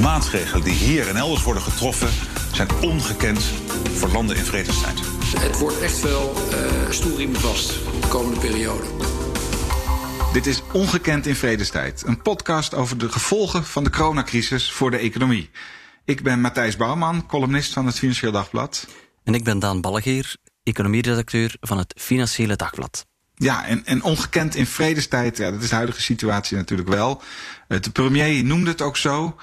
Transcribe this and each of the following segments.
maatregelen die hier en elders worden getroffen zijn ongekend voor landen in vredestijd. Het wordt echt wel uh, stoelriem vast de komende periode. Dit is Ongekend in Vredestijd, een podcast over de gevolgen van de coronacrisis voor de economie. Ik ben Matthijs Bouwman, columnist van het Financieel Dagblad. En ik ben Daan Ballegeer, economieredacteur van het Financiële Dagblad. Ja, en, en ongekend in vredestijd, ja, dat is de huidige situatie natuurlijk wel. De premier noemde het ook zo.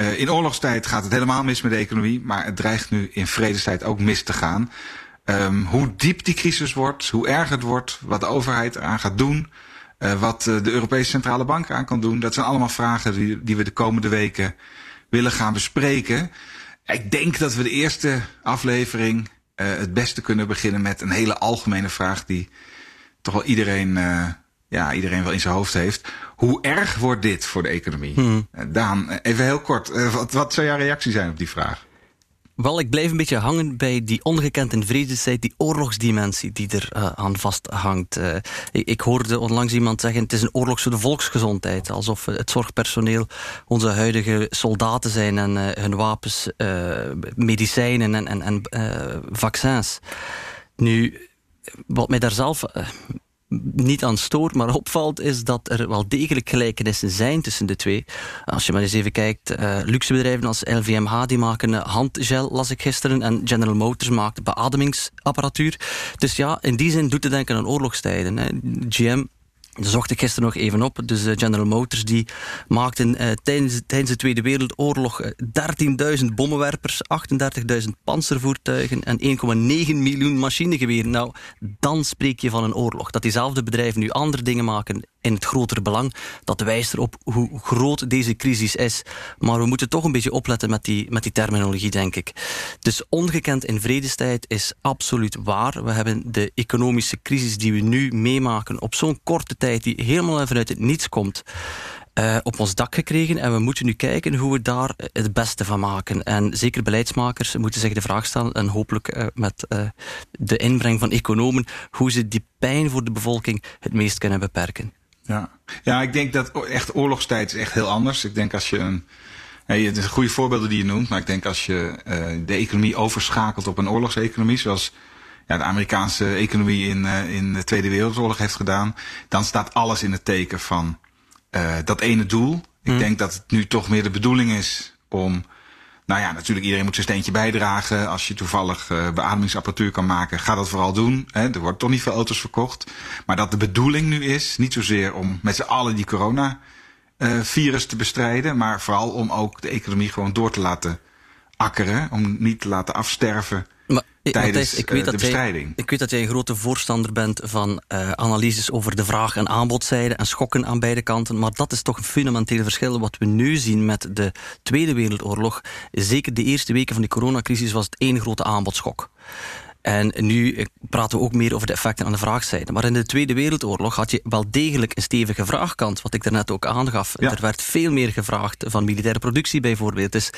Uh, in oorlogstijd gaat het helemaal mis met de economie, maar het dreigt nu in vredestijd ook mis te gaan. Um, hoe diep die crisis wordt, hoe erg het wordt, wat de overheid eraan gaat doen, uh, wat uh, de Europese Centrale Bank aan kan doen, dat zijn allemaal vragen die, die we de komende weken willen gaan bespreken. Ik denk dat we de eerste aflevering het beste kunnen beginnen met een hele algemene vraag die toch wel iedereen, ja, iedereen wel in zijn hoofd heeft. Hoe erg wordt dit voor de economie? Hmm. Daan, even heel kort. Uh, wat, wat zou jouw reactie zijn op die vraag? Wel, ik blijf een beetje hangen bij die ongekend in vredestijd, die oorlogsdimensie die er uh, aan vasthangt. Uh, ik, ik, hoorde onlangs iemand zeggen: het is een oorlog voor de volksgezondheid. Alsof het zorgpersoneel onze huidige soldaten zijn en uh, hun wapens, medicijnen en, en, en vaccins. Nu, wat mij daar zelf niet aan stoort, maar opvalt, is dat er wel degelijk gelijkenissen zijn tussen de twee. Als je maar eens even kijkt, uh, luxe bedrijven als LVMH die maken handgel, las ik gisteren, en General Motors maakt beademingsapparatuur. Dus ja, in die zin doet het denken aan oorlogstijden. Hè. GM dat zocht ik gisteren nog even op. Dus uh, General Motors die maakten uh, tijdens, tijdens de Tweede Wereldoorlog 13.000 bommenwerpers, 38.000 panzervoertuigen en 1,9 miljoen machinegeweren. Nou, dan spreek je van een oorlog. Dat diezelfde bedrijven nu andere dingen maken in het grotere belang. Dat wijst erop hoe groot deze crisis is. Maar we moeten toch een beetje opletten met die, met die terminologie, denk ik. Dus ongekend in vredestijd is absoluut waar. We hebben de economische crisis die we nu meemaken op zo'n korte tijd, die helemaal vanuit het niets komt. Uh, op ons dak gekregen en we moeten nu kijken hoe we daar het beste van maken. En zeker beleidsmakers moeten zich de vraag stellen en hopelijk uh, met uh, de inbreng van economen hoe ze die pijn voor de bevolking het meest kunnen beperken. Ja. ja, ik denk dat echt oorlogstijd is echt heel anders. Ik denk als je een. Ja, het is goede voorbeelden die je noemt, maar ik denk als je uh, de economie overschakelt op een oorlogseconomie, zoals ja, de Amerikaanse economie in, uh, in de Tweede Wereldoorlog heeft gedaan, dan staat alles in het teken van uh, dat ene doel. Ik mm. denk dat het nu toch meer de bedoeling is om nou ja, natuurlijk iedereen moet zijn steentje bijdragen. Als je toevallig uh, beademingsapparatuur kan maken, ga dat vooral doen. Hè. Er wordt toch niet veel auto's verkocht. Maar dat de bedoeling nu is, niet zozeer om met z'n allen die corona uh, virus te bestrijden, maar vooral om ook de economie gewoon door te laten akkeren. Om niet te laten afsterven tijdens ik weet bestrijding. Jij, ik weet dat jij een grote voorstander bent van uh, analyses over de vraag- en aanbodzijde en schokken aan beide kanten. Maar dat is toch een fundamenteel verschil. Wat we nu zien met de Tweede Wereldoorlog, zeker de eerste weken van de coronacrisis, was het één grote aanbodschok. En nu eh, praten we ook meer over de effecten aan de vraagzijde. Maar in de Tweede Wereldoorlog had je wel degelijk een stevige vraagkant, wat ik daarnet ook aangaf. Ja. Er werd veel meer gevraagd van militaire productie bijvoorbeeld. Dus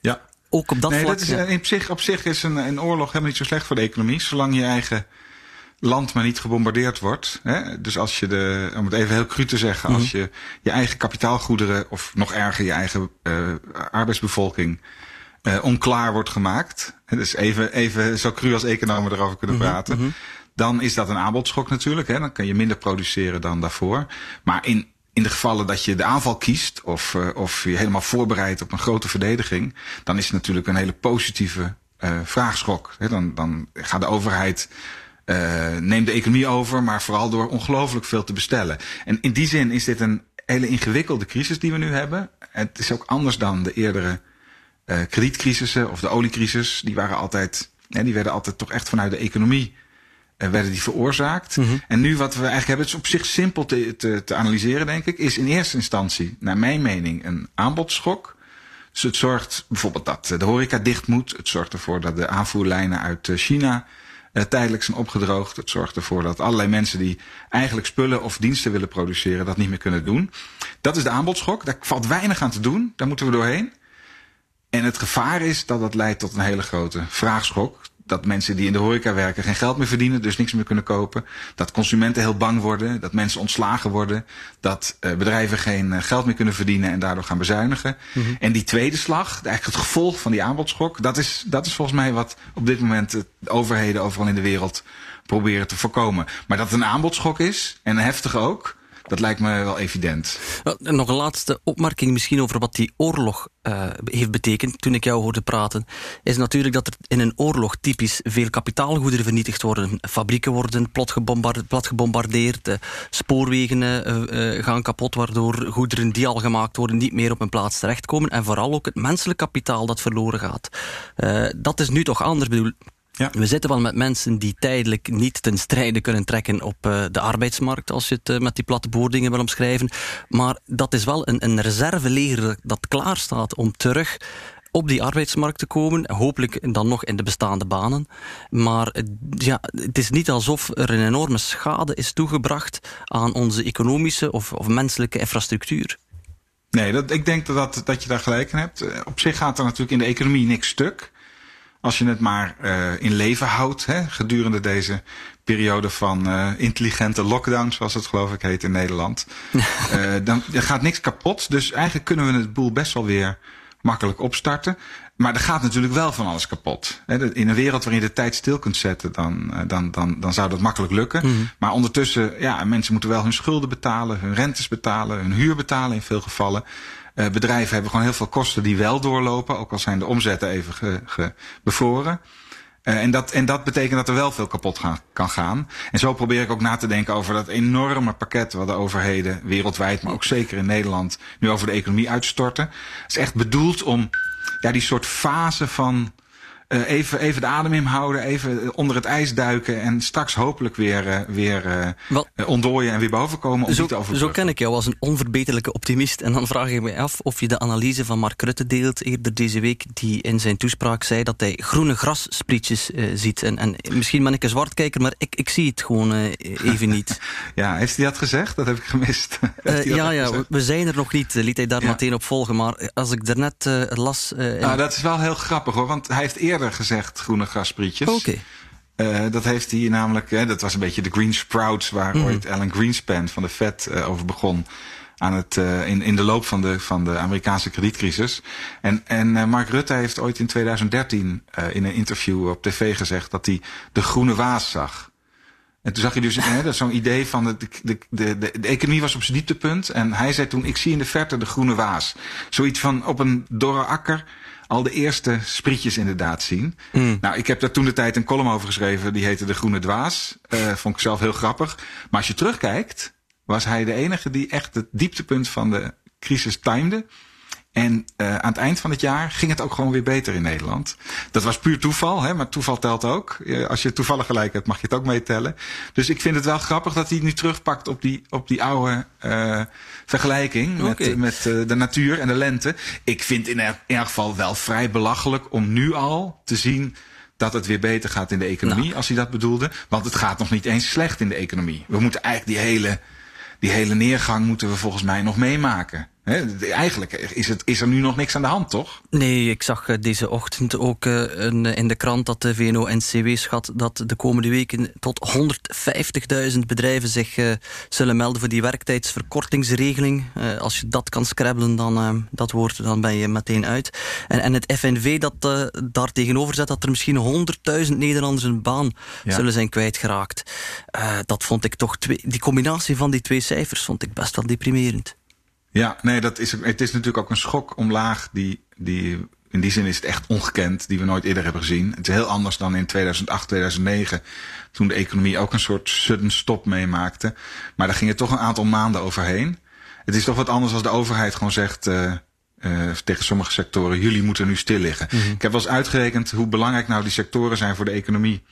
ja ook op dat nee, vlak. Dat is, ja. op, zich, op zich is een, een oorlog helemaal niet zo slecht voor de economie, zolang je eigen land maar niet gebombardeerd wordt. Hè? Dus als je de, om het even heel cru te zeggen, mm -hmm. als je je eigen kapitaalgoederen, of nog erger, je eigen uh, arbeidsbevolking, uh, onklaar wordt gemaakt. Dus even, even zo cru als economen erover kunnen -hmm, praten. Mm -hmm. Dan is dat een aanbodschok natuurlijk. Hè? Dan kan je minder produceren dan daarvoor. Maar in in de gevallen dat je de aanval kiest of, uh, of je helemaal voorbereidt op een grote verdediging, dan is het natuurlijk een hele positieve uh, vraagschok. Dan, dan gaat de overheid uh, neemt de economie over, maar vooral door ongelooflijk veel te bestellen. En in die zin is dit een hele ingewikkelde crisis die we nu hebben. Het is ook anders dan de eerdere uh, kredietcrisissen of de oliecrisis. Die waren altijd, ja, die werden altijd toch echt vanuit de economie werden die veroorzaakt. Mm -hmm. En nu wat we eigenlijk hebben, het is op zich simpel te, te, te analyseren, denk ik, is in eerste instantie, naar mijn mening, een aanbodschok. Dus het zorgt bijvoorbeeld dat de horeca dicht moet. Het zorgt ervoor dat de aanvoerlijnen uit China uh, tijdelijk zijn opgedroogd. Het zorgt ervoor dat allerlei mensen die eigenlijk spullen of diensten willen produceren, dat niet meer kunnen doen. Dat is de aanbodschok. Daar valt weinig aan te doen. Daar moeten we doorheen. En het gevaar is dat dat leidt tot een hele grote vraagschok dat mensen die in de horeca werken geen geld meer verdienen, dus niks meer kunnen kopen. Dat consumenten heel bang worden, dat mensen ontslagen worden, dat uh, bedrijven geen uh, geld meer kunnen verdienen en daardoor gaan bezuinigen. Mm -hmm. En die tweede slag, eigenlijk het gevolg van die aanbodschok, dat is, dat is volgens mij wat op dit moment de overheden overal in de wereld proberen te voorkomen. Maar dat het een aanbodschok is, en heftig ook, dat lijkt me wel evident. Nog een laatste opmerking misschien over wat die oorlog uh, heeft betekend. Toen ik jou hoorde praten, is natuurlijk dat er in een oorlog typisch veel kapitaalgoederen vernietigd worden. Fabrieken worden plat gebombardeerd, uh, spoorwegen uh, gaan kapot, waardoor goederen die al gemaakt worden niet meer op hun plaats terechtkomen. En vooral ook het menselijk kapitaal dat verloren gaat. dat is nu toch anders. Bedoel, ja. We zitten wel met mensen die tijdelijk niet ten strijde kunnen trekken op uh, de arbeidsmarkt, als je het uh, met die platte boordingen wil omschrijven. Maar dat is wel een, een reserveleger dat klaar staat om terug op die arbeidsmarkt te komen. Hopelijk dan nog in de bestaande banen. Maar ja, het is niet alsof er een enorme schade is toegebracht aan onze economische of, of menselijke infrastructuur. Nee, dat, ik denk dat, dat, dat je daar gelijk in hebt. Op zich gaat er natuurlijk in de economie niks stuk. Als je het maar uh, in leven houdt hè, gedurende deze periode van uh, intelligente lockdown, zoals het geloof ik heet in Nederland. uh, dan er gaat niks kapot. Dus eigenlijk kunnen we het boel best wel weer makkelijk opstarten. Maar er gaat natuurlijk wel van alles kapot. In een wereld waarin je de tijd stil kunt zetten, dan, dan, dan, dan zou dat makkelijk lukken. Mm -hmm. Maar ondertussen, ja, mensen moeten wel hun schulden betalen, hun rentes betalen, hun huur betalen in veel gevallen. Uh, bedrijven hebben gewoon heel veel kosten die wel doorlopen, ook al zijn de omzetten even ge, ge bevroren. Uh, en, dat, en dat betekent dat er wel veel kapot gaan, kan gaan. En zo probeer ik ook na te denken over dat enorme pakket wat de overheden wereldwijd, maar ook zeker in Nederland, nu over de economie uitstorten. Het is echt bedoeld om ja, die soort fase van uh, even, even de adem inhouden, even onder het ijs duiken en straks hopelijk weer, uh, weer uh, ontdooien en weer boven komen. Om zo, te zo ken ik jou als een onverbeterlijke optimist. En dan vraag ik me af of je de analyse van Mark Rutte deelt eerder deze week, die in zijn toespraak zei dat hij groene grassprietjes ziet. En, en misschien ben ik een zwartkijker, maar ik, ik zie het gewoon even niet. ja, heeft hij dat gezegd? Dat heb ik gemist. ja, ja, gezegd? we zijn er nog niet, liet hij daar ja. meteen op volgen. Maar als ik daarnet las... nou, dat is wel heel grappig hoor, want hij heeft eerder gezegd groene grasprietjes. Oké. Okay. Uh, dat heeft hij namelijk, hè, dat was een beetje de green sprouts waar mm. ooit Alan Greenspan van de Fed uh, over begon. Aan het, uh, in, in de loop van de, van de Amerikaanse kredietcrisis. En, en Mark Rutte heeft ooit in 2013 in een interview op tv gezegd dat hij de groene waas zag. En toen zag je dus zo'n idee van de, de, de, de, de economie was op zijn dieptepunt. En hij zei toen, ik zie in de verte de groene waas. Zoiets van op een dorre akker al de eerste sprietjes inderdaad zien. Mm. Nou, ik heb daar toen de tijd een column over geschreven. Die heette De Groene Dwaas. Uh, vond ik zelf heel grappig. Maar als je terugkijkt, was hij de enige die echt het dieptepunt van de crisis timede. En uh, aan het eind van het jaar ging het ook gewoon weer beter in Nederland. Dat was puur toeval, hè, maar toeval telt ook. Als je toevallig gelijk hebt, mag je het ook meetellen. Dus ik vind het wel grappig dat hij het nu terugpakt op die, op die oude uh, vergelijking okay. met, met uh, de natuur en de lente. Ik vind in elk geval wel vrij belachelijk om nu al te zien dat het weer beter gaat in de economie, nou. als hij dat bedoelde. Want het gaat nog niet eens slecht in de economie. We moeten eigenlijk die hele, die hele neergang moeten we volgens mij nog meemaken. He, eigenlijk is, het, is er nu nog niks aan de hand, toch? Nee, ik zag deze ochtend ook uh, een, in de krant dat de VNO-NCW schat dat de komende weken tot 150.000 bedrijven zich uh, zullen melden voor die werktijdsverkortingsregeling. Uh, als je dat kan scrabbelen, dan dat woord, dan ben je meteen uit. En, en het FNV dat daar tegenover zet dat er misschien 100.000 Nederlanders een baan ja. zullen zijn kwijtgeraakt. dat vond ik toch, twee, die combinatie van die twee cijfers vond ik best wel deprimerend. Ja, nee, dat is, het is natuurlijk ook een schok omlaag die, die in die zin is het echt ongekend, die we nooit eerder hebben gezien. Het is heel anders dan in 2008, 2009, toen de economie ook een soort sudden stop meemaakte. Maar daar gingen toch een aantal maanden overheen. Het is toch wat anders als de overheid gewoon zegt uh, uh, tegen sommige sectoren, jullie moeten nu stil liggen. Mm -hmm. Ik heb wel eens uitgerekend hoe belangrijk nou die sectoren zijn voor de economie.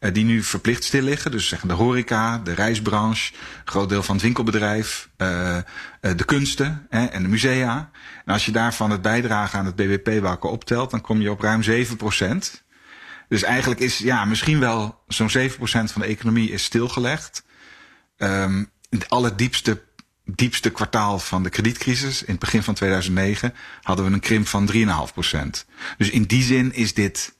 Uh, die nu verplicht stil liggen. Dus zeggen de horeca, de reisbranche, groot deel van het winkelbedrijf, uh, uh, de kunsten en de musea. En als je daarvan het bijdragen aan het BBP elkaar optelt, dan kom je op ruim 7 procent. Dus eigenlijk is ja, misschien wel zo'n 7 procent van de economie is stilgelegd. In het allerdiepste diepste kwartaal van de kredietcrisis, in het begin van 2009, hadden we een krimp van 3,5 procent. Dus in die zin is dit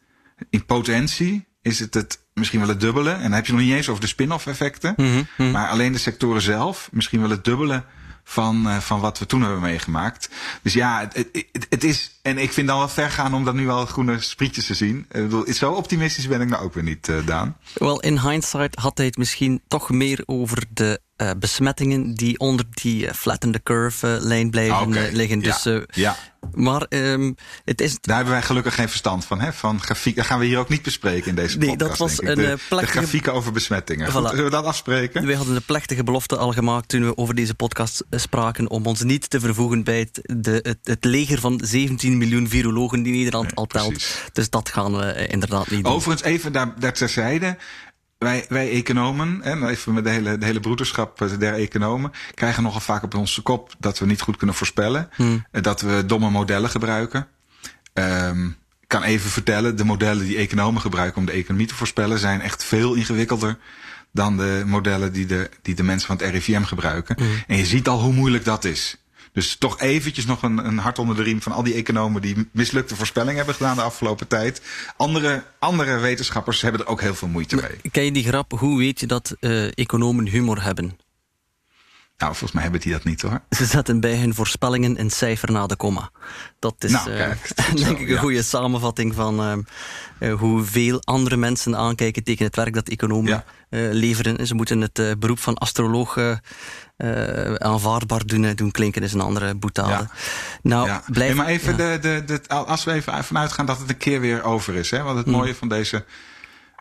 in potentie is het het misschien wel het dubbele. En dan heb je nog niet eens over de spin-off effecten. Mhm, Maar alleen de sectoren zelf misschien wel het dubbele van, eh, van wat we toen hebben meegemaakt. Dus ja, het, het, het- is. En ik vind dan wel ver gaan om dan nu al groene sprietjes te zien. Ik bedoel, zo optimistisch ben ik nou ook weer niet, eh, Daan. Wel, in hindsight had hij het misschien toch meer over de eh, besmettingen die onder die eh, flatten the curve eh, lijn blijven Ah, liggen. ja, Dus, ja. Maar ehm, het is Daar hebben wij gelukkig geen verstand van. Hè? Van grafiek, dat gaan we hier ook niet bespreken in deze Nee, podcast. dat was een, de, plechtige- de grafieken over besmettingen. Voilà. Goed, zullen we dat afspreken? Wij hadden de plechtige belofte al gemaakt toen we over deze podcast spraken om ons niet te vervoegen bij het, de, het, het leger van 17 miljoen virologen die Nederland Nee, al telt. precies. Dus dat gaan we inderdaad niet doen. Overigens, even daar, daar terzijde. Wij, wij economen, en even met de hele, de hele broederschap eh, der economen, krijgen nogal vaak op onze kop dat we niet goed kunnen voorspellen. Hmm. Eh, Dat we domme modellen gebruiken. Ehm, ik kan even vertellen, de modellen die economen gebruiken om de economie te voorspellen zijn echt veel ingewikkelder dan de modellen die de, die de mensen van het RIVM gebruiken. En je ziet al hoe moeilijk dat is. Dus toch eventjes nog een, een hart onder de riem van al die economen die mislukte voorspellingen hebben gedaan de afgelopen tijd. Andere, andere wetenschappers hebben er ook heel veel moeite mee. Ken je die grap? Hoe weet je dat eh, economen humor hebben? Nou, volgens mij hebben die dat niet hoor. Ze zetten bij hun voorspellingen een cijfer na de komma. Dat is Nou, eh, kijk, denk zo, ik een ja. goede samenvatting van eh, eh, hoeveel andere mensen aankijken tegen het werk dat economen Ja. leveren. Ze moeten het beroep van astroloog eh, aanvaardbaar doen, doen klinken, is een andere boetade. Ja. Nou, ja. blijf, maar even, ja. de, de, de, als we even vanuit gaan dat het een keer weer over is. Hè? Want het mooie van deze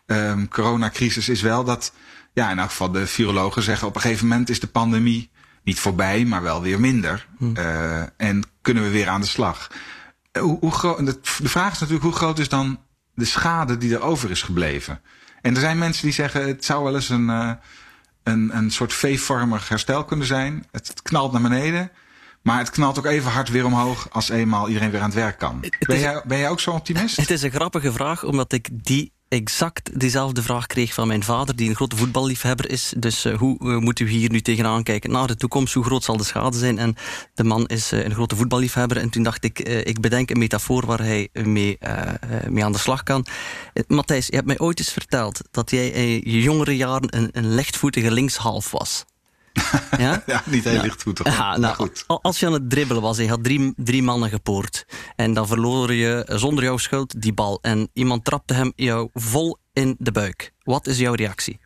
ehm, coronacrisis is wel dat, ja, in elk geval de virologen zeggen op een gegeven moment is de pandemie niet voorbij, maar wel weer minder. Eh, en kunnen we weer aan de slag. Eh, Hoe, hoe groot, de, de vraag is natuurlijk hoe groot is dan de schade die er over is gebleven? En er zijn mensen die zeggen het zou wel eens een, een, een soort V-vormig herstel kunnen zijn. Het, het knalt naar beneden. Maar het knalt ook even hard weer omhoog als eenmaal iedereen weer aan het werk kan. Ben is- jij, ben jij ook zo optimist? Het is een grappige vraag, omdat ik die exact diezelfde vraag kreeg van mijn vader, die een grote voetballiefhebber is. Dus eh, hoe eh, moeten we hier nu tegenaan kijken naar de toekomst? Hoe groot zal de schade zijn? En de man is eh, een grote voetballiefhebber. En toen dacht ik, ik bedenk een metafoor waar hij mee, mee aan de slag kan. Matthijs, je hebt mij ooit eens verteld dat jij in je jongere jaren een, een lichtvoetige linkshalf was. Ja? Ja, niet heel Ja. lichtvoetig. Ja, maar nou, goed. al- Als je aan het dribbelen was en je had drie, drie mannen gepoord. En dan verloor je zonder jouw schuld die bal. En iemand trapte hem jou vol in de buik. Wat is jouw reactie?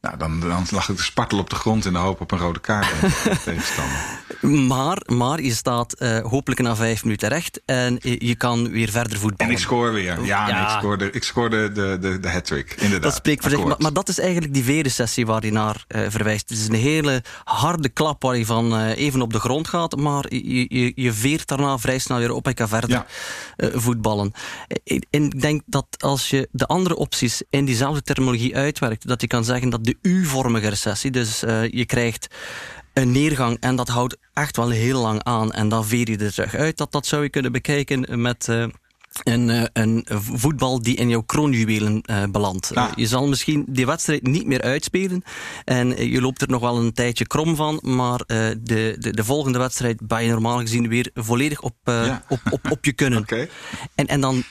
Nou, dan, dan lag ik te spartelen op de grond in de hoop op een rode kaart de tegenstander. Maar, maar je staat eh, hopelijk na vijf minuten recht. En je, kan weer verder En voetballen. ik scoor weer. Ja, nee, ik scoorde, ik scoorde de, de, de hat-trick. Inderdaad. Dat spreekt voor zich. Maar, dat is eigenlijk die veresessie waar je naar eh, verwijst. Het is een hele harde klap waar je van eh, even op de grond gaat. Maar je, je, je veert daarna vrij snel weer op en kan verder Ja. voetballen. En ik denk dat als je de andere opties in diezelfde terminologie uitwerkt, dat je kan zeggen dat de U-vormige recessie, dus eh, je krijgt een neergang en dat houdt echt wel heel lang aan en dan veer je er terug uit. Dat, dat zou je kunnen bekijken met... eh, een, eh, een voetbal die in jouw kroonjuwelen eh, belandt. Ja. Eh, je zal misschien die wedstrijd niet meer uitspelen. En je loopt er nog wel een tijdje krom van. Maar de, de, de volgende wedstrijd ben je normaal gezien weer volledig op, Ja. op, op, op je kunnen. Oké. En, en dan,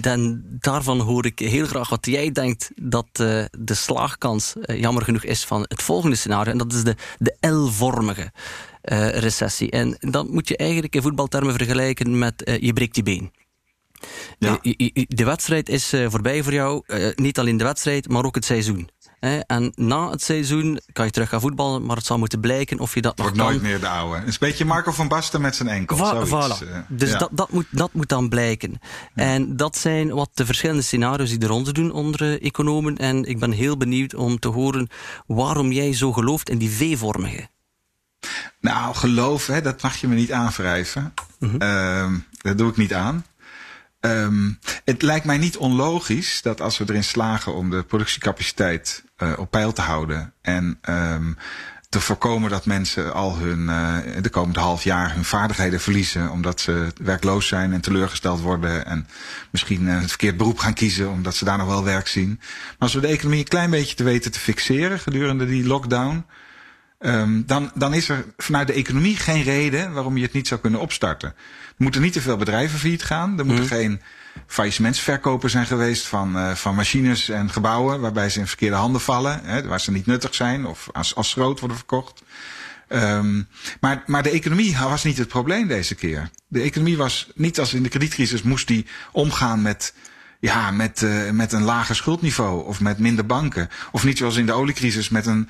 dan daarvan hoor ik heel graag wat jij denkt dat de slaagkans jammer genoeg is van het volgende scenario. En dat is de, de L-vormige recessie. En dat moet je eigenlijk in voetbaltermen vergelijken met je breekt je been. Ja. De wedstrijd is eh, voorbij voor jou. Eh, niet alleen de wedstrijd, maar ook het seizoen. En na het seizoen kan je terug gaan voetballen, maar het zal moeten blijken of je dat nog Wordt kan. nooit meer de oude. Het is een beetje Marco van Basten met zijn enkel. Va- zoiets, voilà. eh, dus ja. dat, dat, moet, dat moet dan blijken. En dat zijn wat de verschillende scenario's die de ronde doen onder economen. En ik ben heel benieuwd om te horen waarom jij zo gelooft in die V-vormige. Nou, geloof, hè, dat mag je me niet aanwrijven. Mhm. Ehm, dat doe ik niet aan. Ehm, het lijkt mij niet onlogisch dat als we erin slagen om de productiecapaciteit eh, op peil te houden en ehm, te voorkomen dat mensen al hun eh, de komende half jaar hun vaardigheden verliezen omdat ze werkloos zijn en teleurgesteld worden en misschien eh, het verkeerd beroep gaan kiezen omdat ze daar nog wel werk zien. Maar als we de economie een klein beetje te weten te fixeren gedurende die lockdown, Um, dan, dan is er vanuit de economie geen reden waarom je het niet zou kunnen opstarten. Er moeten niet te veel bedrijven failliet gaan. Er moeten mm. geen faillissementsverkopen zijn geweest van, uh, van machines en gebouwen waarbij ze in verkeerde handen vallen, hè, waar ze niet nuttig zijn of als, als schroot worden verkocht. Um, maar, maar de economie was niet het probleem deze keer. De economie was niet als in de kredietcrisis moest die omgaan met ja, met, uh, met een lager schuldniveau of met minder banken. Of niet zoals in de oliecrisis met een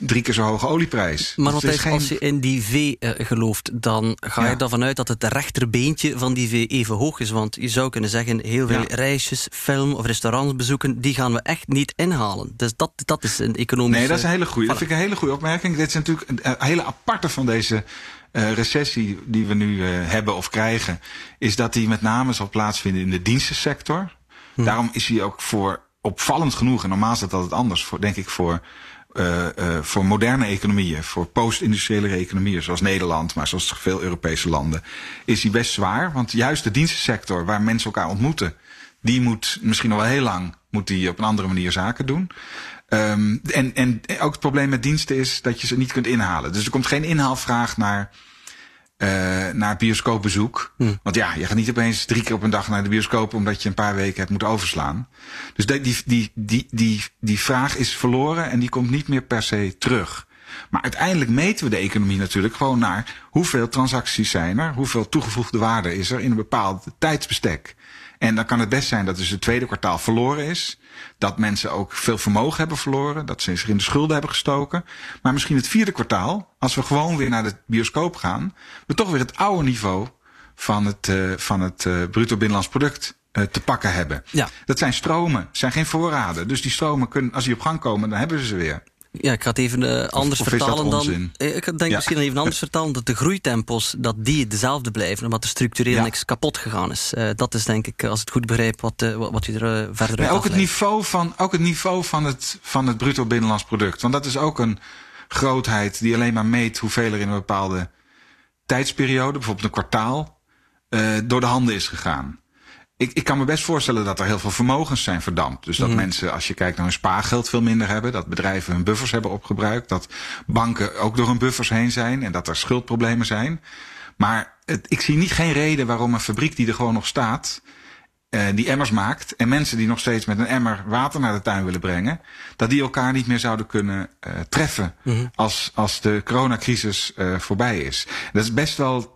drie keer zo hoge olieprijs. Maar dus geen... als je in die V uh, gelooft, dan ga je ervan uit dat het rechterbeentje van die V even hoog is. Want je zou kunnen zeggen, heel veel ja. reisjes, film of restaurantbezoeken, die gaan we echt niet inhalen. Dus dat, dat is een economische... Nee, dat is een hele goede. Dat vind ik een hele goede opmerking. Dit is natuurlijk een, een hele aparte van deze uh, recessie die we nu uh, hebben of krijgen, is dat die met name zal plaatsvinden in de dienstensector. Hm. Daarom is hij ook voor opvallend genoeg, en normaal is dat altijd anders, voor, denk ik, voor uh, voor moderne economieën, voor post-industriële economieën zoals Nederland, maar zoals veel Europese landen, is die best zwaar. Want juist de dienstensector waar mensen elkaar ontmoeten, die moet misschien nog wel heel lang moet die op een andere manier zaken doen. Um, en, en ook het probleem met diensten is dat je ze niet kunt inhalen. Dus er komt geen inhaalvraag naar uh, naar bioscoopbezoek. Hm. Want ja, je gaat niet opeens drie keer op een dag naar de bioscoop omdat je een paar weken hebt moeten overslaan. Dus die, die, die, die, die, die vraag is verloren en die komt niet meer per se terug. Maar uiteindelijk meten we de economie natuurlijk gewoon naar hoeveel transacties zijn er, hoeveel toegevoegde waarde is er in een bepaald tijdsbestek. En dan kan het best zijn dat dus het tweede kwartaal verloren is. Dat mensen ook veel vermogen hebben verloren. Dat ze zich in de schulden hebben gestoken. Maar misschien het vierde kwartaal, als we gewoon weer naar de bioscoop gaan, we toch weer het oude niveau van het, uh, van het uh, bruto binnenlands product uh, te pakken hebben. Ja. Dat zijn stromen, zijn geen voorraden. Dus die stromen kunnen, als die op gang komen, dan hebben we ze weer. Ja, ik ga het even uh, anders of, of vertalen dan. Ik denk ja. misschien even anders vertalen dat de groeitempos dat die dezelfde blijven, omdat er structureel ja. niks kapot gegaan is. Uh, dat is denk ik, als ik het goed begrijp, wat, uh, wat u er verder ja, ook het niveau van Ook het niveau van het, van het bruto binnenlands product. Want dat is ook een grootheid die alleen maar meet hoeveel er in een bepaalde tijdsperiode, bijvoorbeeld een kwartaal, door de handen is gegaan ik, ik kan me best voorstellen dat er heel veel vermogens zijn verdampt. Dus dat mm -hmm. mensen, als je kijkt naar hun spaargeld, veel minder hebben. Dat bedrijven hun buffers hebben opgebruikt. Dat banken ook door hun buffers heen zijn. En dat er schuldproblemen zijn. Maar het, ik zie niet geen reden waarom een fabriek die er gewoon nog staat. Uh, die emmers maakt. En mensen die nog steeds met een emmer water naar de tuin willen brengen. Dat die elkaar niet meer zouden kunnen uh, treffen. Mm -hmm. als, als de coronacrisis uh, voorbij is. Dat is best wel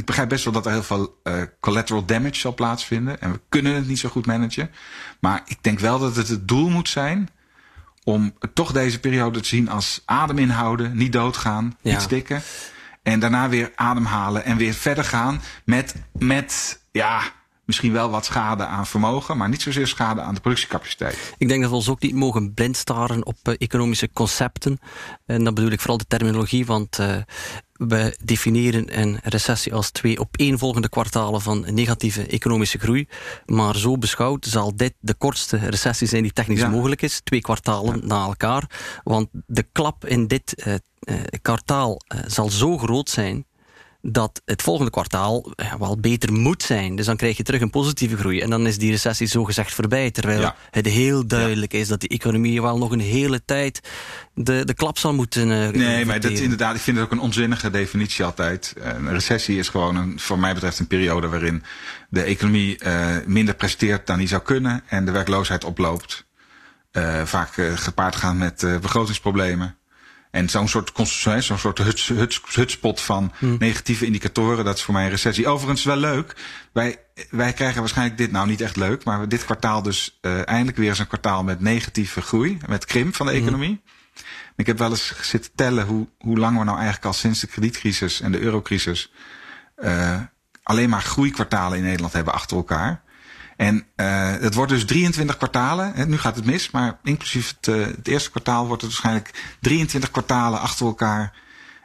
ik begrijp best wel dat er heel veel uh, collateral damage zal plaatsvinden. En we kunnen het niet zo goed managen. Maar ik denk wel dat het het doel moet zijn om toch deze periode te zien als adem inhouden, niet doodgaan, ja. niet stikken. En daarna weer ademhalen en weer verder gaan met, met ja, misschien wel wat schade aan vermogen, maar niet zozeer schade aan de productiecapaciteit. Ik denk dat we ons ook niet mogen blind staren op uh, economische concepten. En dan bedoel ik vooral de terminologie, want uh, we definiëren een recessie als twee opeenvolgende kwartalen van negatieve economische groei. Maar zo beschouwd zal dit de kortste recessie zijn die technisch ja. mogelijk is. Twee kwartalen ja. na elkaar. Want de klap in dit uh, kwartaal uh, zal zo groot zijn dat het volgende kwartaal ja, wel beter moet zijn. Dus dan krijg je terug een positieve groei. En dan is die recessie zogezegd voorbij. Terwijl ja. het heel duidelijk ja. is dat die economie wel nog een hele tijd de, de klap zal moeten. Uh, nee, maar dat inderdaad, ik vind het ook een onzinnige definitie altijd. Een recessie is gewoon, een, voor mij betreft, een periode waarin de economie uh, minder presteert dan die zou kunnen en de werkloosheid oploopt. Uh, vaak gepaard gaan met begrotingsproblemen. En zo'n soort, zo'n soort huts, huts, hutspot van hmm. negatieve indicatoren, dat is voor mij een recessie. Overigens wel leuk. Wij, wij krijgen waarschijnlijk dit nou niet echt leuk, maar dit kwartaal dus uh, eindelijk weer eens een kwartaal met negatieve groei, met krimp van de hmm. economie. Ik heb wel eens zitten tellen hoe, hoe lang we nou eigenlijk al sinds de kredietcrisis en de eurocrisis uh, alleen maar groeikwartalen in Nederland hebben achter elkaar. En uh, het wordt dus 23 kwartalen. Hè, nu gaat het mis, maar inclusief het, uh, het eerste kwartaal wordt het waarschijnlijk 23 kwartalen achter elkaar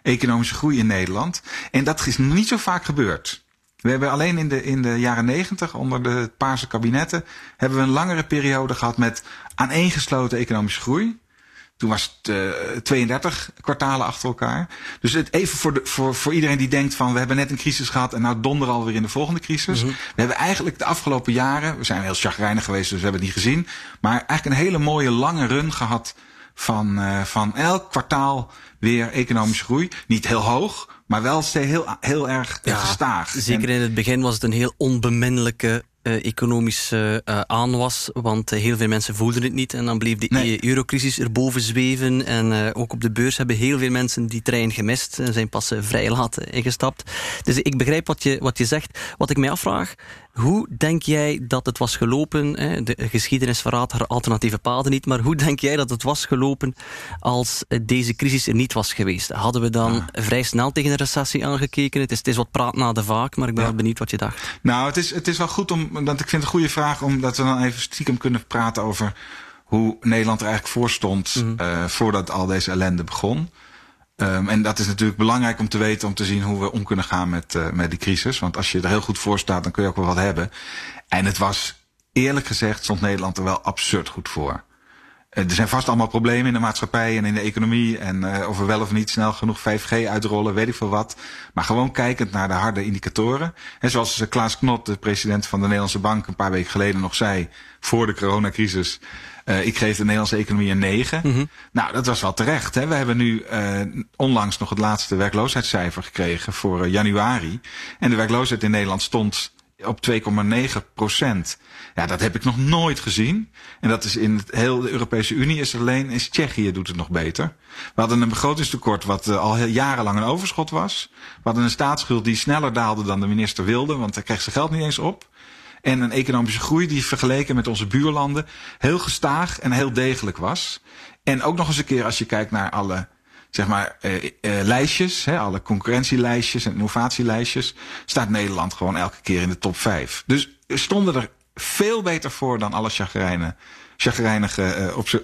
economische groei in Nederland. En dat is niet zo vaak gebeurd. We hebben alleen in de, in de jaren 90 onder de Paarse kabinetten hebben we een langere periode gehad met aaneengesloten economische groei. Toen was het uh, 32 kwartalen achter elkaar. Dus het even voor, de, voor, voor iedereen die denkt van we hebben net een crisis gehad en nou donder alweer in de volgende crisis. Mm -hmm. We hebben eigenlijk de afgelopen jaren, we zijn heel chagrijnig geweest dus we hebben het niet gezien. Maar eigenlijk een hele mooie lange run gehad van, uh, van elk kwartaal weer economische groei. Niet heel hoog, maar wel heel, heel erg ja, gestaag. Zeker in het begin was het een heel onbeminnelijke economisch uh, aanwas. Want heel veel mensen voelden het niet. En dan bleef de nee. eurocrisis erboven zweven. En ook op de beurs hebben heel veel mensen die trein gemist. En zijn pas vrij laat ingestapt. Dus ik begrijp wat je, wat je zegt. Wat ik mij afvraag, hoe denk jij dat het was gelopen? De geschiedenis verraadt haar alternatieve paden niet, maar hoe denk jij dat het was gelopen als deze crisis er niet was geweest? Hadden we dan ja. vrij snel tegen een recessie aangekeken? Het is, het is wat praat na de vaak, maar ik ben ja. wel benieuwd wat je dacht. Nou, het is, het is wel goed om, dat ik vind het een goede vraag, omdat we dan even stiekem kunnen praten over hoe Nederland er eigenlijk voor stond mm. uh, voordat al deze ellende begon. Um, en dat is natuurlijk belangrijk om te weten, om te zien hoe we om kunnen gaan met, uh, met die crisis. Want als je er heel goed voor staat, dan kun je ook wel wat hebben. En het was, eerlijk gezegd, stond Nederland er wel absurd goed voor. Uh, er zijn vast allemaal problemen in de maatschappij en in de economie. En uh, of we wel of niet snel genoeg 5G uitrollen, weet ik veel wat. Maar gewoon kijkend naar de harde indicatoren. En zoals Klaas Knot, de president van de Nederlandse Bank, een paar weken geleden nog zei, voor de coronacrisis. Uh, ik geef de Nederlandse economie een 9. Mm -hmm. Nou, dat was wel terecht. Hè? We hebben nu uh, onlangs nog het laatste werkloosheidscijfer gekregen voor januari. En de werkloosheid in Nederland stond op 2,9 procent. Ja, dat heb ik nog nooit gezien. En dat is in het heel de Europese Unie is alleen is Tsjechië doet het nog beter. We hadden een begrotingstekort wat uh, al jarenlang een overschot was. We hadden een staatsschuld die sneller daalde dan de minister wilde, want hij kreeg zijn geld niet eens op. En een economische groei die vergeleken met onze buurlanden heel gestaag en heel degelijk was. En ook nog eens een keer als je kijkt naar alle zeg maar, uh, uh, lijstjes, hè, alle concurrentielijstjes en innovatielijstjes, staat Nederland gewoon elke keer in de top 5. Dus stonden er veel beter voor dan alle chagrijnen,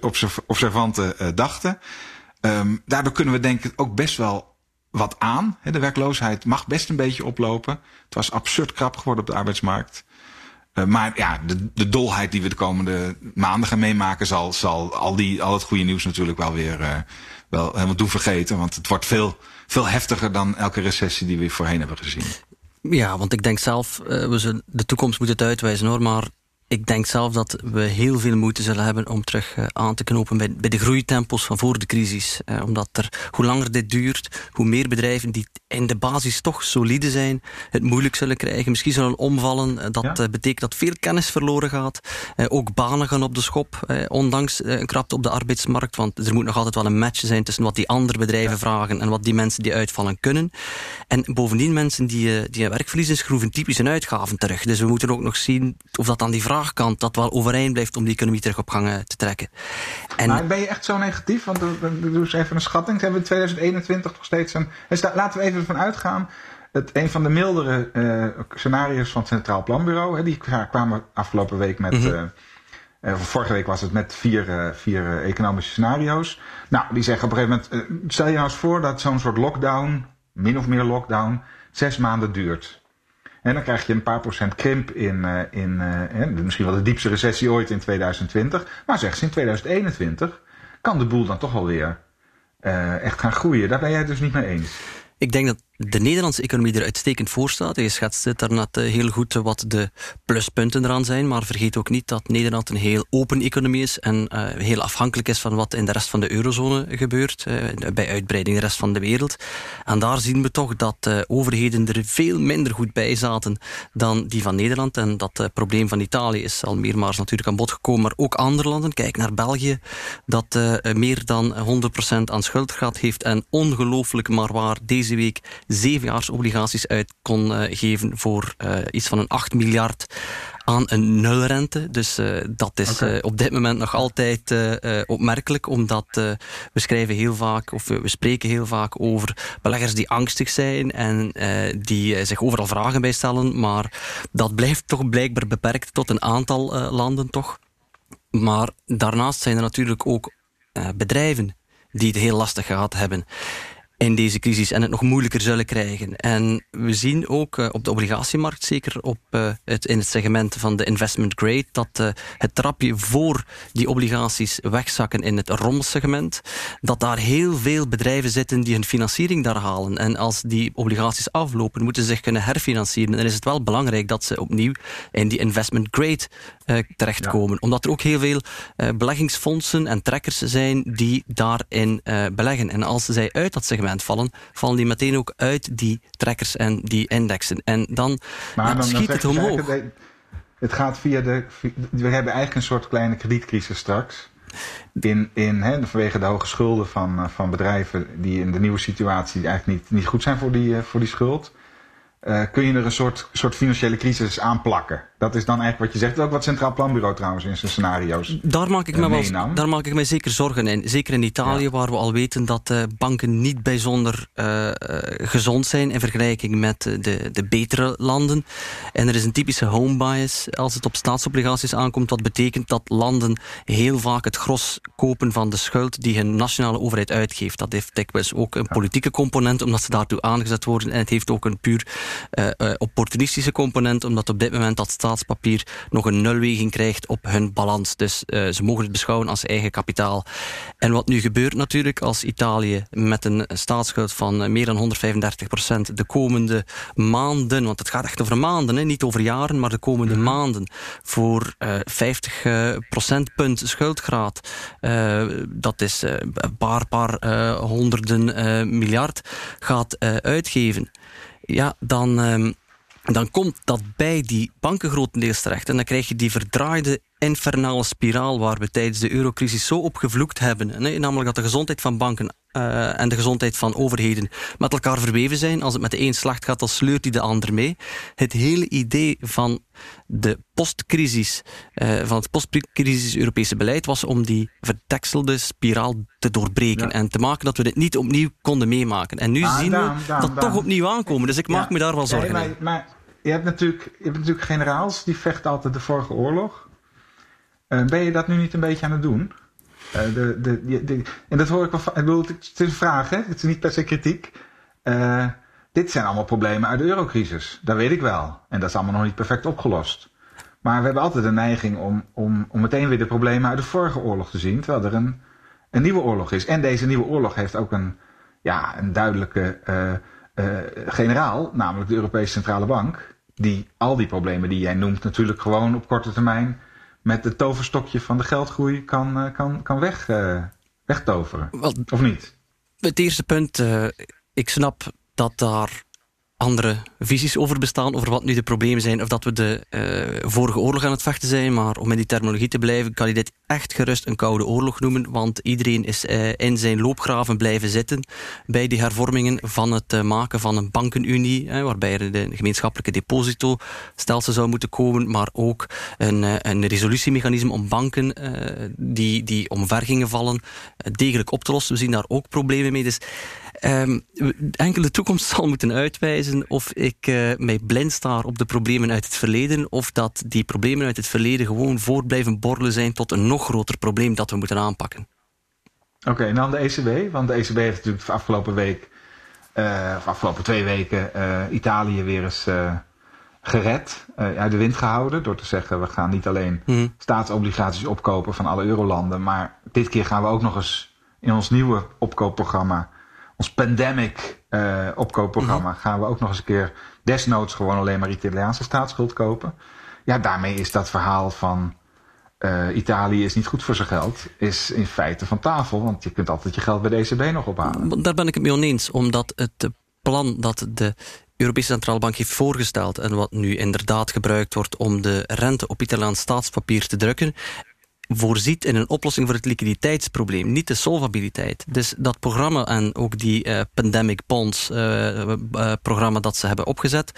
observ observanten dachten. Um, daardoor kunnen we denk ik ook best wel wat aan. De werkloosheid mag best een beetje oplopen. Het was absurd krap geworden op de arbeidsmarkt. Maar ja, de, de dolheid die we de komende maanden gaan meemaken, zal, zal al, die, al het goede nieuws natuurlijk wel weer wel helemaal doen vergeten. Want het wordt veel, veel heftiger dan elke recessie die we voorheen hebben gezien. Ja, want ik denk zelf, uh, we zullen de toekomst moet het uitwijzen hoor. Maar ik denk zelf dat we heel veel moeite zullen hebben om terug uh, aan te knopen bij, bij de groeitempos van voor de crisis. Uh, omdat er, hoe langer dit duurt, hoe meer bedrijven die in de basis toch solide zijn, het moeilijk zullen krijgen, misschien zullen omvallen. Uh, dat ja. betekent dat veel kennis verloren gaat. ook banen gaan op de schop, ondanks een krapte op de arbeidsmarkt. Want er moet nog altijd wel een match zijn tussen wat die andere bedrijven ja. vragen en wat die mensen die uitvallen kunnen. En bovendien mensen die, die werk verliezen, schroeven typisch hun uitgaven terug. Dus we moeten ook nog zien of dat aan die vraag vraagkant dat wel overeind blijft om die economie terug op gang te trekken. En maar ben je echt zo negatief? Want doe eens even een schatting. Ze hebben in 2021 nog steeds een. Laten we even ervan uitgaan. Het, een van de mildere uh, scenario's van het Centraal Planbureau. Hè, die kwamen afgelopen week met. Mm -hmm. uh, vorige week was het met vier, uh, vier economische scenario's. Nou, die zeggen op een gegeven moment. stel je nou eens voor dat zo'n soort lockdown, min of meer lockdown, zes maanden duurt. En dan krijg je een paar procent krimp in, uh, in uh, misschien wel de diepste recessie ooit in 2020. Maar zeg ze in 2021 kan de boel dan toch wel weer uh, echt gaan groeien. Daar ben jij het dus niet mee eens. Ik denk dat de Nederlandse economie er uitstekend voor staat. Je schetst het daarnet heel goed wat de pluspunten eraan zijn. Maar vergeet ook niet dat Nederland een heel open economie is. En uh, heel afhankelijk is van wat in de rest van de eurozone gebeurt. Uh, bij uitbreiding de rest van de wereld. En daar zien we toch dat overheden er veel minder goed bij zaten dan die van Nederland. En dat probleem van Italië is al meermaals natuurlijk aan bod gekomen. Maar ook andere landen. Kijk naar België. Dat meer dan 100% aan schuldgraad heeft. En ongelooflijk maar waar deze week zevenjaarsobligaties uit kon uh, geven voor uh, iets van een 8 miljard aan een nulrente. Dus uh, dat is okay. op dit moment nog altijd opmerkelijk, omdat we schrijven heel vaak, of we spreken heel vaak over beleggers die angstig zijn en die zich overal vragen bij stellen, maar dat blijft toch blijkbaar beperkt tot een aantal landen toch. Maar daarnaast zijn er natuurlijk ook bedrijven die het heel lastig gehad hebben. In deze crisis en het nog moeilijker zullen krijgen. En we zien ook uh, op de obligatiemarkt, zeker op, uh, het, in het segment van de investment grade, dat uh, het trapje voor die obligaties wegzakken in het rommelsegment, dat daar heel veel bedrijven zitten die hun financiering daar halen. En als die obligaties aflopen, moeten ze zich kunnen herfinancieren. En dan is het wel belangrijk dat ze opnieuw in die investment grade terechtkomen. Ja. Omdat er ook heel veel beleggingsfondsen en trekkers zijn die daarin beleggen. En als zij uit dat segment vallen, vallen die meteen ook uit die trekkers en die indexen. En dan, maar dan, schiet het omhoog. Het gaat via de. We hebben eigenlijk een soort kleine kredietcrisis straks. In, in, hè, vanwege de hoge schulden van, eh, van bedrijven die in de nieuwe situatie eigenlijk niet, niet goed zijn voor die, eh, voor die schuld. Uh, kun je er een soort, soort financiële crisis aan plakken. Dat is dan eigenlijk wat je zegt. Ook wat Centraal Planbureau trouwens in zijn scenario's Daar maak ik, me, wel, daar maak ik me zeker zorgen in. Zeker in Italië, ja. waar we al weten dat uh, banken niet bijzonder uh, gezond zijn in vergelijking met de, de betere landen. En er is een typische home bias als het op staatsobligaties aankomt. Wat betekent dat landen heel vaak het gros kopen van de schuld die hun nationale overheid uitgeeft. Dat heeft dikwijls ook een politieke component, omdat ze daartoe aangezet worden. En het heeft ook een puur opportunistische component, omdat op dit moment dat staatspapier nog een nulweging krijgt op hun balans. Dus uh, ze mogen het beschouwen als eigen kapitaal. En wat nu gebeurt natuurlijk als Italië met een staatsschuld van meer dan 135 procent de komende maanden, want het gaat echt over maanden, hè, niet over jaren, maar de komende mm -hmm. maanden voor 50 procentpunt schuldgraad, dat is een paar, paar honderden miljard, gaat uitgeven ja, dan, um, dan komt dat bij die banken grotendeels terecht. En dan krijg je die verdraaide infernale spiraal waar we tijdens de eurocrisis zo op gevloekt hebben. Nee, namelijk dat de gezondheid van banken uh, en de gezondheid van overheden met elkaar verweven zijn. Als het met de een slacht gaat, dan sleurt die de ander mee. Het hele idee van de postcrisis, uh, van het postcrisis Europese beleid was om die verdekselde spiraal te doorbreken ja. en te maken dat we dit niet opnieuw konden meemaken. En nu ah, zien dan, we dan, dat dan. toch opnieuw aankomen. Dus ik maak me daar wel zorgen nee, maar, maar, je hebt, natuurlijk, je hebt natuurlijk generaals die vechten altijd de vorige oorlog. Uh, ben je dat nu niet een beetje aan het doen? Uh, de, de, en dat hoor ik wel van. Ik bedoel, het is een vraag, hè? Het is niet per se kritiek. Uh, dit zijn allemaal problemen uit de eurocrisis. Dat weet ik wel. En dat is allemaal nog niet perfect opgelost. Maar we hebben altijd de neiging om, om, om meteen weer de problemen uit de vorige oorlog te zien. Terwijl er een, een nieuwe oorlog is. En deze nieuwe oorlog heeft ook een, ja, een duidelijke generaal, namelijk de Europese Centrale Bank. Die al die problemen die jij noemt natuurlijk gewoon op korte termijn met het toverstokje van de geldgroei kan, uh, kan, kan weg, uh, wegtoveren. Wel, of niet? Het eerste punt, uh, ik snap dat daar andere visies over bestaan, over wat nu de problemen zijn, of dat we de uh, vorige oorlog aan het vechten zijn. Maar om in die terminologie te blijven, kan je dit echt gerust een koude oorlog noemen, want iedereen is uh, in zijn loopgraven blijven zitten bij die hervormingen van het uh, maken van een bankenunie, waarbij er een gemeenschappelijke depositostelsel zou moeten komen, maar ook een, een resolutiemechanisme om banken die, die omver gingen vallen degelijk op te lossen. We zien daar ook problemen mee. Dus Um, enkel de toekomst zal moeten uitwijzen of ik uh, mij blind staar op de problemen uit het verleden of dat die problemen uit het verleden gewoon voort blijven borrelen zijn tot een nog groter probleem dat we moeten aanpakken. Oké, okay, en dan de ECB. Want de ECB heeft natuurlijk de afgelopen week, uh, of afgelopen twee weken, uh, Italië weer eens gered, uit de wind gehouden. Door te zeggen, we gaan niet alleen hmm. staatsobligaties opkopen van alle eurolanden, maar dit keer gaan we ook nog eens in ons nieuwe opkoopprogramma ons pandemic uh, opkoopprogramma mm -hmm. gaan we ook nog eens een keer desnoods gewoon alleen maar Italiaanse staatsschuld kopen. Ja, daarmee is dat verhaal van uh, Italië is niet goed voor zijn geld, is in feite van tafel. Want je kunt altijd je geld bij de ECB nog ophalen. Daar ben ik het mee oneens, omdat het plan dat de Europese Centrale Bank heeft voorgesteld en wat nu inderdaad gebruikt wordt om de rente op Italiaans staatspapier te drukken, voorziet in een oplossing voor het liquiditeitsprobleem, niet de solvabiliteit. Dus dat programma en ook die uh, pandemic bonds uh, uh, programma dat ze hebben opgezet,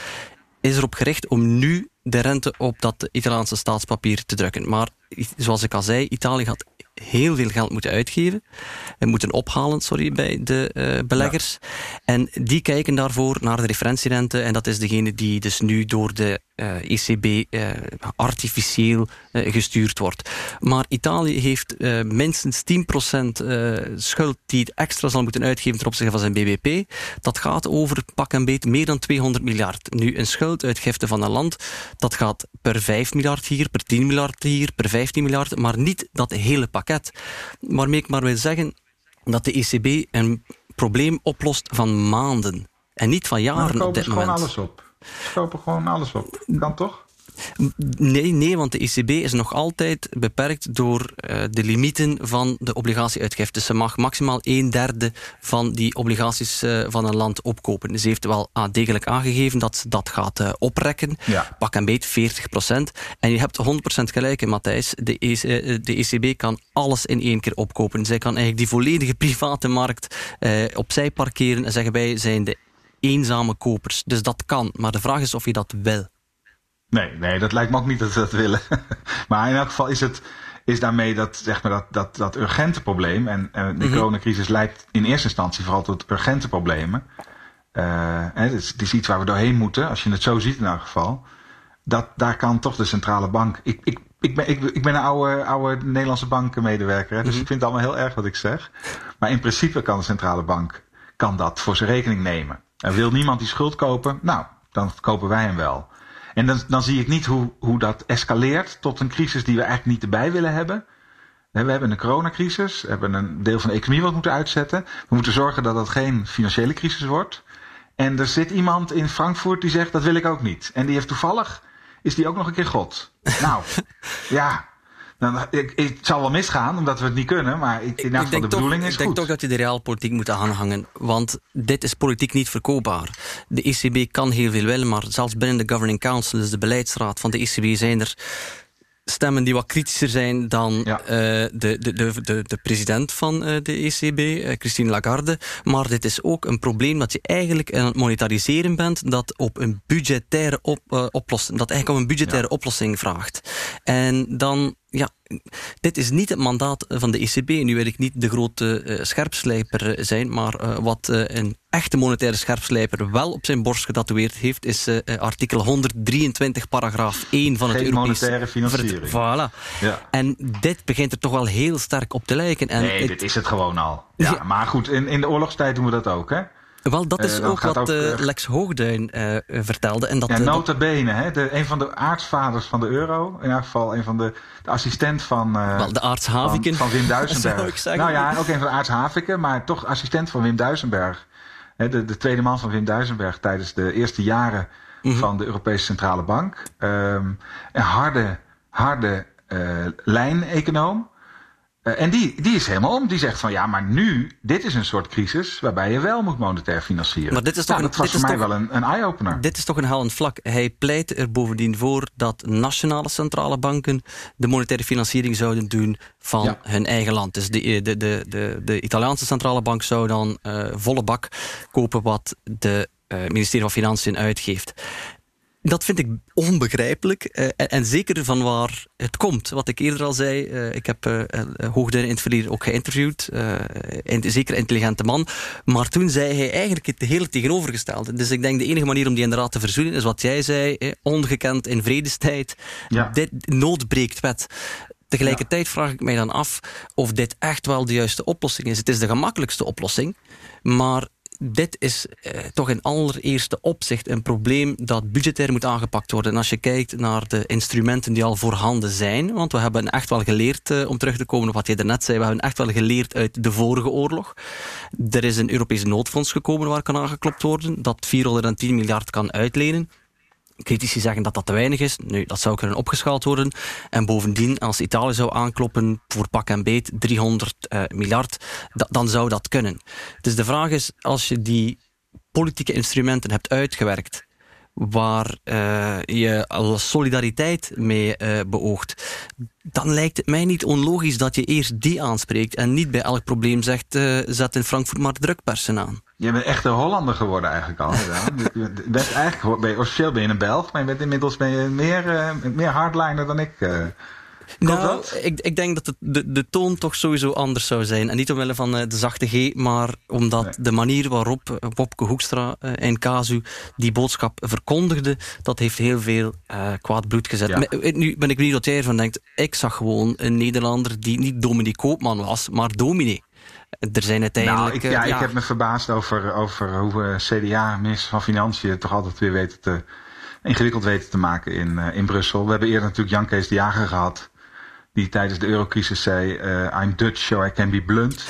is erop gericht om nu de rente op dat Italiaanse staatspapier te drukken. Maar zoals ik al zei, Italië gaat heel veel geld moeten uitgeven. En moeten ophalen, sorry, bij de uh, beleggers. En die kijken daarvoor naar de referentierente. En dat is degene die dus nu door de uh, ECB uh, artificieel gestuurd wordt. Maar Italië heeft minstens 10% schuld die het extra zal moeten uitgeven ten opzichte van zijn BBP. Dat gaat over pak en beet meer dan 200 miljard. Nu, een schulduitgifte van een land, dat gaat per 5 miljard hier, per 10 miljard hier, per 15 miljard, maar niet dat hele pakket. Waarmee ik maar wil zeggen dat de ECB een probleem oplost van maanden en niet van jaren op dit moment. gewoon alles op. Ze kopen gewoon alles op. Kan toch? Nee, nee, want de ECB is nog altijd beperkt door uh, de limieten van de obligatieuitgifte. Dus ze mag maximaal een derde van die obligaties uh, van een land opkopen. Ze heeft wel degelijk aangegeven dat ze dat gaat uh, oprekken. Ja. Pak een beet 40 procent. En je hebt 100 procent gelijk, Matthijs. De, EC, de, ECB kan alles in één keer opkopen. Zij kan eigenlijk die volledige private markt opzij parkeren en zeggen wij zijn de eenzame kopers. Dus dat kan. Maar de vraag is of je dat wil. Nee, nee, dat lijkt me ook niet dat ze dat willen. maar in elk geval is het is daarmee dat, zeg maar, dat, dat, dat urgente probleem. En, en de mm coronacrisis leidt in eerste instantie vooral tot urgente problemen. Uh, hè, het, is, het, is, iets waar we doorheen moeten, als je het zo ziet in elk geval. Dat, daar kan toch de centrale bank. Ik, ik, ik, ben, ik, ik ben een oude, oude Nederlandse bankenmedewerker, hè, dus mhm. ik vind het allemaal heel erg wat ik zeg. Maar in principe kan de centrale bank kan dat voor zijn rekening nemen. En wil niemand die schuld kopen? Nou, dan kopen wij hem wel. En dan, dan zie ik niet hoe, hoe dat escaleert tot een crisis die we eigenlijk niet erbij willen hebben. We hebben een coronacrisis, we hebben een deel van de economie wat moeten uitzetten. We moeten zorgen dat dat geen financiële crisis wordt. En er zit iemand in Frankfurt die zegt dat wil ik ook niet. En die heeft toevallig, is die ook nog een keer God. Nou, ja, dan, ik, het zal wel misgaan, omdat we het niet kunnen, maar ik, in de bedoeling is Ik denk toch dat je de realpolitiek moet aanhangen, want dit is politiek niet verkoopbaar. De ECB kan heel veel willen, maar zelfs binnen de Governing Council, dus de beleidsraad van de ECB, zijn er stemmen die wat kritischer zijn dan ja. uh, de, de, de, de, de president van uh, de ECB, uh, eh, Christine Lagarde. Maar dit is ook een probleem dat je eigenlijk aan het monetariseren bent, dat op een budgettaire op, oplossing, dat eigenlijk om een budgettaire ja. oplossing vraagt. En dan ja, dit is niet het mandaat van de ECB. Nu wil ik niet de grote uh, scherpslijper zijn, maar uh, wat uh, een echte monetaire scherpslijper wel op zijn borst getatoeëerd heeft, is artikel 123, paragraaf 1 van Geen het Europese... monetaire financiering. Voilà. Ja. En dit begint er toch wel heel sterk op te lijken. En nee, dit is het gewoon al. Ja, ja. Maar goed, in, in de oorlogstijd doen we dat ook, hè? Wel, dat is uh, ook wat ook, uh, Lex Hoogduin uh, vertelde. En dat, ja, nota bene, hè, de, een van de aartsvaders van de euro. In elk geval een van de, de assistent van... Wel, de aartshaviken. Van, van Wim Duisenberg. nou ja, ook een van de aartshaviken, maar toch assistent van Wim Duisenberg. De, de tweede man van Wim Duisenberg tijdens de eerste jaren mm -hmm. van de Europese Centrale Bank. Um, een harde, harde lijn-econoom. Uh, en die, die is helemaal om. Die zegt van ja, maar nu, dit is een soort crisis waarbij je wel moet monetair financieren. Maar dit is toch nou, een, dat was dit voor is mij toch, wel een, een eye-opener. Dit is toch een hellend vlak. Hij pleit er bovendien voor dat nationale centrale banken de monetaire financiering zouden doen van Ja. hun eigen land. Dus de, de, de, de, de Italiaanse centrale bank zou dan uh, volle bak kopen wat de uh, ministerie van Financiën uitgeeft. Dat vind ik onbegrijpelijk. Uh, en, en, zeker van waar het komt. Wat ik eerder al zei, uh, ik heb uh, Hoogduin in het verleden ook geïnterviewd. een zeker intelligente man. Maar toen zei hij eigenlijk het hele tegenovergestelde. Dus ik denk de enige manier om die inderdaad te verzoenen is wat jij zei. Eh, ongekend in vredestijd. Ja. Dit nood breekt wet. Tegelijkertijd vraag ik mij dan af of dit echt wel de juiste oplossing is. Het is de gemakkelijkste oplossing. Maar dit is eh, toch in allereerste opzicht een probleem dat budgetair moet aangepakt worden. En als je kijkt naar de instrumenten die al voorhanden zijn, want we hebben echt wel geleerd, eh, om terug te komen op wat je daarnet zei, we hebben echt wel geleerd uit de vorige oorlog. Er is een Europese noodfonds gekomen waar kan aangeklopt worden, dat 410 miljard kan uitlenen. Critici zeggen dat dat te weinig is. Nu, dat zou kunnen opgeschaald worden. En bovendien, als Italië zou aankloppen voor pak en beet 300 uh, miljard, da dan zou dat kunnen. Dus de vraag is, als je die politieke instrumenten hebt uitgewerkt, waar uh, je solidariteit mee uh, beoogt, dan lijkt het mij niet onlogisch dat je eerst die aanspreekt en niet bij elk probleem zegt, zet in Frankfurt maar drukpersen aan. Je bent echt een Hollander geworden eigenlijk al. bent eigenlijk, ben je, officieel ben je een Belg, maar je bent inmiddels ben je meer, uh, meer hardliner dan ik. Uh. Nou, ik, ik, denk dat het, de, de toon toch sowieso anders zou zijn. En niet omwille van uh, de zachte G, maar omdat nee. de manier waarop Wopke Hoekstra in Casu die boodschap verkondigde, dat heeft heel veel kwaad bloed gezet. Ja. Nu ben ik benieuwd wat jij ervan denkt. Ik zag gewoon een Nederlander die niet Dominique Koopman was, maar dominee. Er zijn uiteindelijk... Nou, ik, ja, ja, ik heb me verbaasd over, over hoe CDA, minister van Financiën, toch altijd weer weten te ingewikkeld weten te maken in, uh, in Brussel. We hebben eerder natuurlijk Jan Kees de Jager gehad. Die tijdens de eurocrisis zei, uh, I'm Dutch so I can be blunt.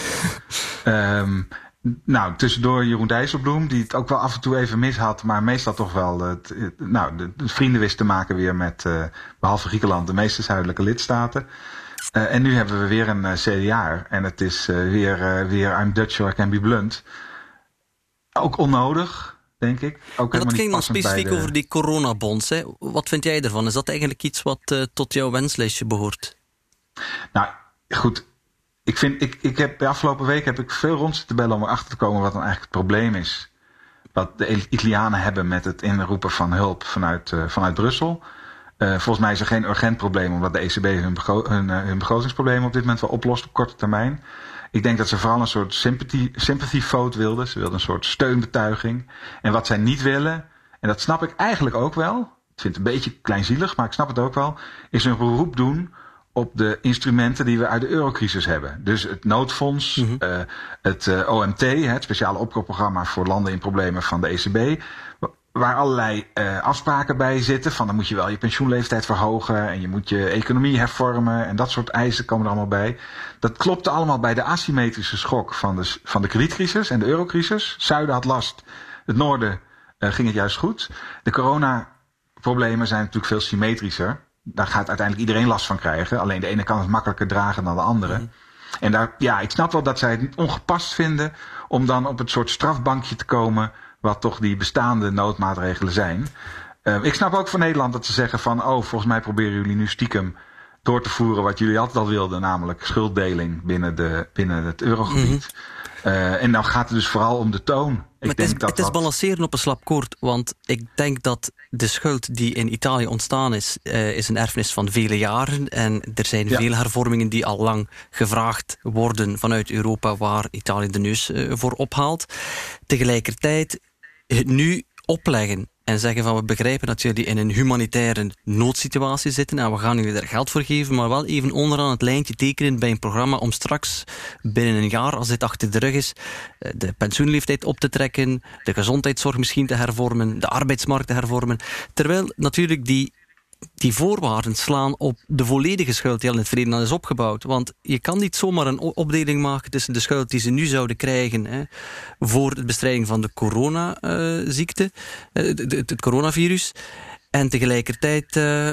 um, nou, tussendoor Jeroen Dijsselbloem, die het ook wel af en toe even mis had, maar meestal toch wel het, het, nou, de, de, vrienden wist te maken weer met, uh, behalve Griekenland, de meeste zuidelijke lidstaten. Uh, en nu hebben we weer een uh, CDA en het is weer, weer I'm Dutch so I can be blunt. Ook onnodig denk ik. Ook maar dat ging dan specifiek de... over die coronabonds. Hè. Wat vind jij ervan? Is dat eigenlijk iets wat tot jouw wenslijstje behoort? Nou, goed. Ik, vind, ik, ik heb, de afgelopen week heb ik veel rond zitten bellen om erachter te komen wat dan eigenlijk het probleem is. Wat de Italianen hebben met het inroepen van hulp vanuit, uh, vanuit Brussel. Uh, volgens mij is er geen urgent probleem, omdat de ECB hun, begro hun, hun begrotingsproblemen op dit moment wel oplost op korte termijn. Ik denk dat ze vooral een soort sympathy, sympathy vote wilden. Ze wilden een soort steunbetuiging. En wat zij niet willen, en dat snap ik eigenlijk ook wel. Ik vind het een beetje kleinzielig, maar ik snap het ook wel. Is een beroep doen op de instrumenten die we uit de eurocrisis hebben. Dus het noodfonds, mm -hmm. uh, het OMT, het speciale opkoopprogramma voor landen in problemen van de ECB waar allerlei uh, afspraken bij zitten. Van dan moet je wel je pensioenleeftijd verhogen en je moet je economie hervormen en dat soort eisen komen er allemaal bij. Dat klopte allemaal bij de asymmetrische schok van de, van de kredietcrisis en de eurocrisis. Zuiden had last, het noorden uh, ging het juist goed. De coronaproblemen zijn natuurlijk veel symmetrischer. Daar gaat uiteindelijk iedereen last van krijgen. Alleen de ene kan het makkelijker dragen dan de andere. Mm. En daar, ja, ik snap wel dat zij het ongepast vinden om dan op het soort strafbankje te komen wat toch die bestaande noodmaatregelen zijn. Uh, ik snap ook van Nederland dat ze zeggen van, oh, volgens mij proberen jullie nu stiekem door te voeren wat jullie altijd al wilden, namelijk schulddeling binnen, de, binnen het eurogebied. Mm -hmm. Uh, en dan gaat het dus vooral om de toon. Ik het denk is, dat het is balanceren op een slap koord. Want ik denk dat de schuld die in Italië ontstaan is, uh, is een erfenis van vele jaren. En er zijn ja. veel hervormingen die al lang gevraagd worden vanuit Europa, waar Italië de neus uh, voor ophaalt. Tegelijkertijd het nu opleggen en zeggen van we begrijpen dat jullie in een humanitaire noodsituatie zitten en we gaan jullie daar geld voor geven, maar wel even onderaan het lijntje tekenen bij een programma om straks binnen een jaar, als dit achter de rug is, de pensioenleeftijd op te trekken, de gezondheidszorg misschien te hervormen, de arbeidsmarkt te hervormen. Terwijl natuurlijk die die voorwaarden slaan op de volledige schuld die al in het verleden is opgebouwd. Want je kan niet zomaar een opdeling maken tussen de schuld die ze nu zouden krijgen hè, voor de bestrijding van de coronaziekte, uh, het, het, coronavirus, en tegelijkertijd uh,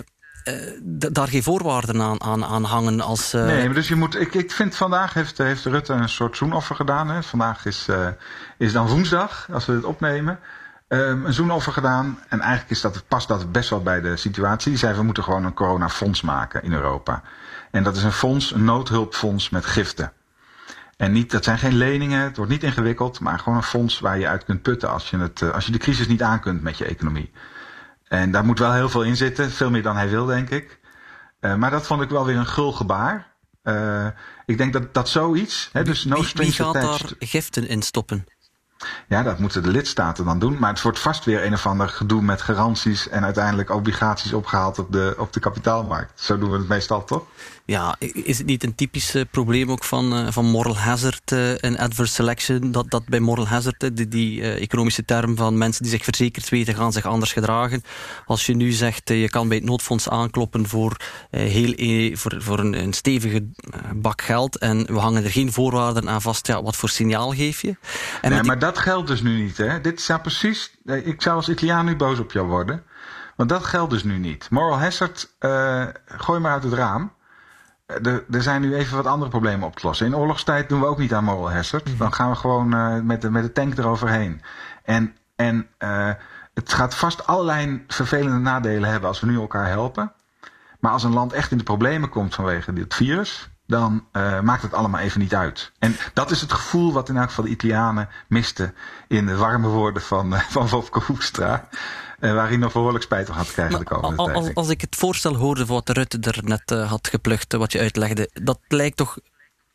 daar geen voorwaarden aan, aan, hangen als... Nee, maar dus je moet... Ik, ik vind vandaag heeft, heeft Rutte een soort zoenoffer gedaan. Hè. Vandaag is, uh, is dan woensdag, als we het opnemen. Um, een zoenoffer gedaan. En eigenlijk is dat, past dat best wel bij de situatie. Die zei, we moeten gewoon een coronafonds maken in Europa. En dat is een fonds, een noodhulpfonds met giften. En niet, dat zijn geen leningen, het wordt niet ingewikkeld, maar gewoon een fonds waar je uit kunt putten als je, het, als je de crisis niet aan kunt met je economie. En daar moet wel heel veel in zitten, veel meer dan hij wil, denk ik. Uh, maar dat vond ik wel weer een gul gebaar. Uh, ik denk dat, dat zoiets, hè, dus no wie, wie gaat daar giften in stoppen? Ja, dat moeten de lidstaten dan doen. Maar het wordt vast weer een of ander gedoe met garanties en uiteindelijk obligaties opgehaald op de, op de kapitaalmarkt. Zo doen we het meestal toch? Ja, is het niet een typisch uh, probleem ook van, uh, van moral hazard uh, en adverse selection? Dat, dat bij moral hazard, die, die economische term van mensen die zich verzekerd weten, gaan zich anders gedragen. Als je nu zegt, je kan bij het noodfonds aankloppen voor, heel, e, voor, voor een, een stevige bak geld en we hangen er geen voorwaarden aan vast, ja, wat voor signaal geef je? En nee, maar dat geldt dus nu niet. Hè? Dit zou precies, ik zou als Italiaan nu boos op jou worden. Want dat geldt dus nu niet. Moral hazard, gooi maar uit het raam. Er, er, zijn nu even wat andere problemen op te lossen. In oorlogstijd doen we ook niet aan moral hazard. Mm -hmm. Dan gaan we gewoon uh, met, de, met de tank eroverheen. En, en uh, het gaat vast allerlei vervelende nadelen hebben als we nu elkaar helpen. Maar als een land echt in de problemen komt vanwege dit virus, dan uh, maakt het allemaal even niet uit. En dat is het gevoel wat in elk geval de Italianen misten in de warme woorden van, uh, van Wopke Hoekstra. Uh, waar hij nog behoorlijk spijt van had krijgen de komende als, tijd. Als ik het voorstel hoorde wat Rutte er net had geplukt, wat je uitlegde, dat lijkt toch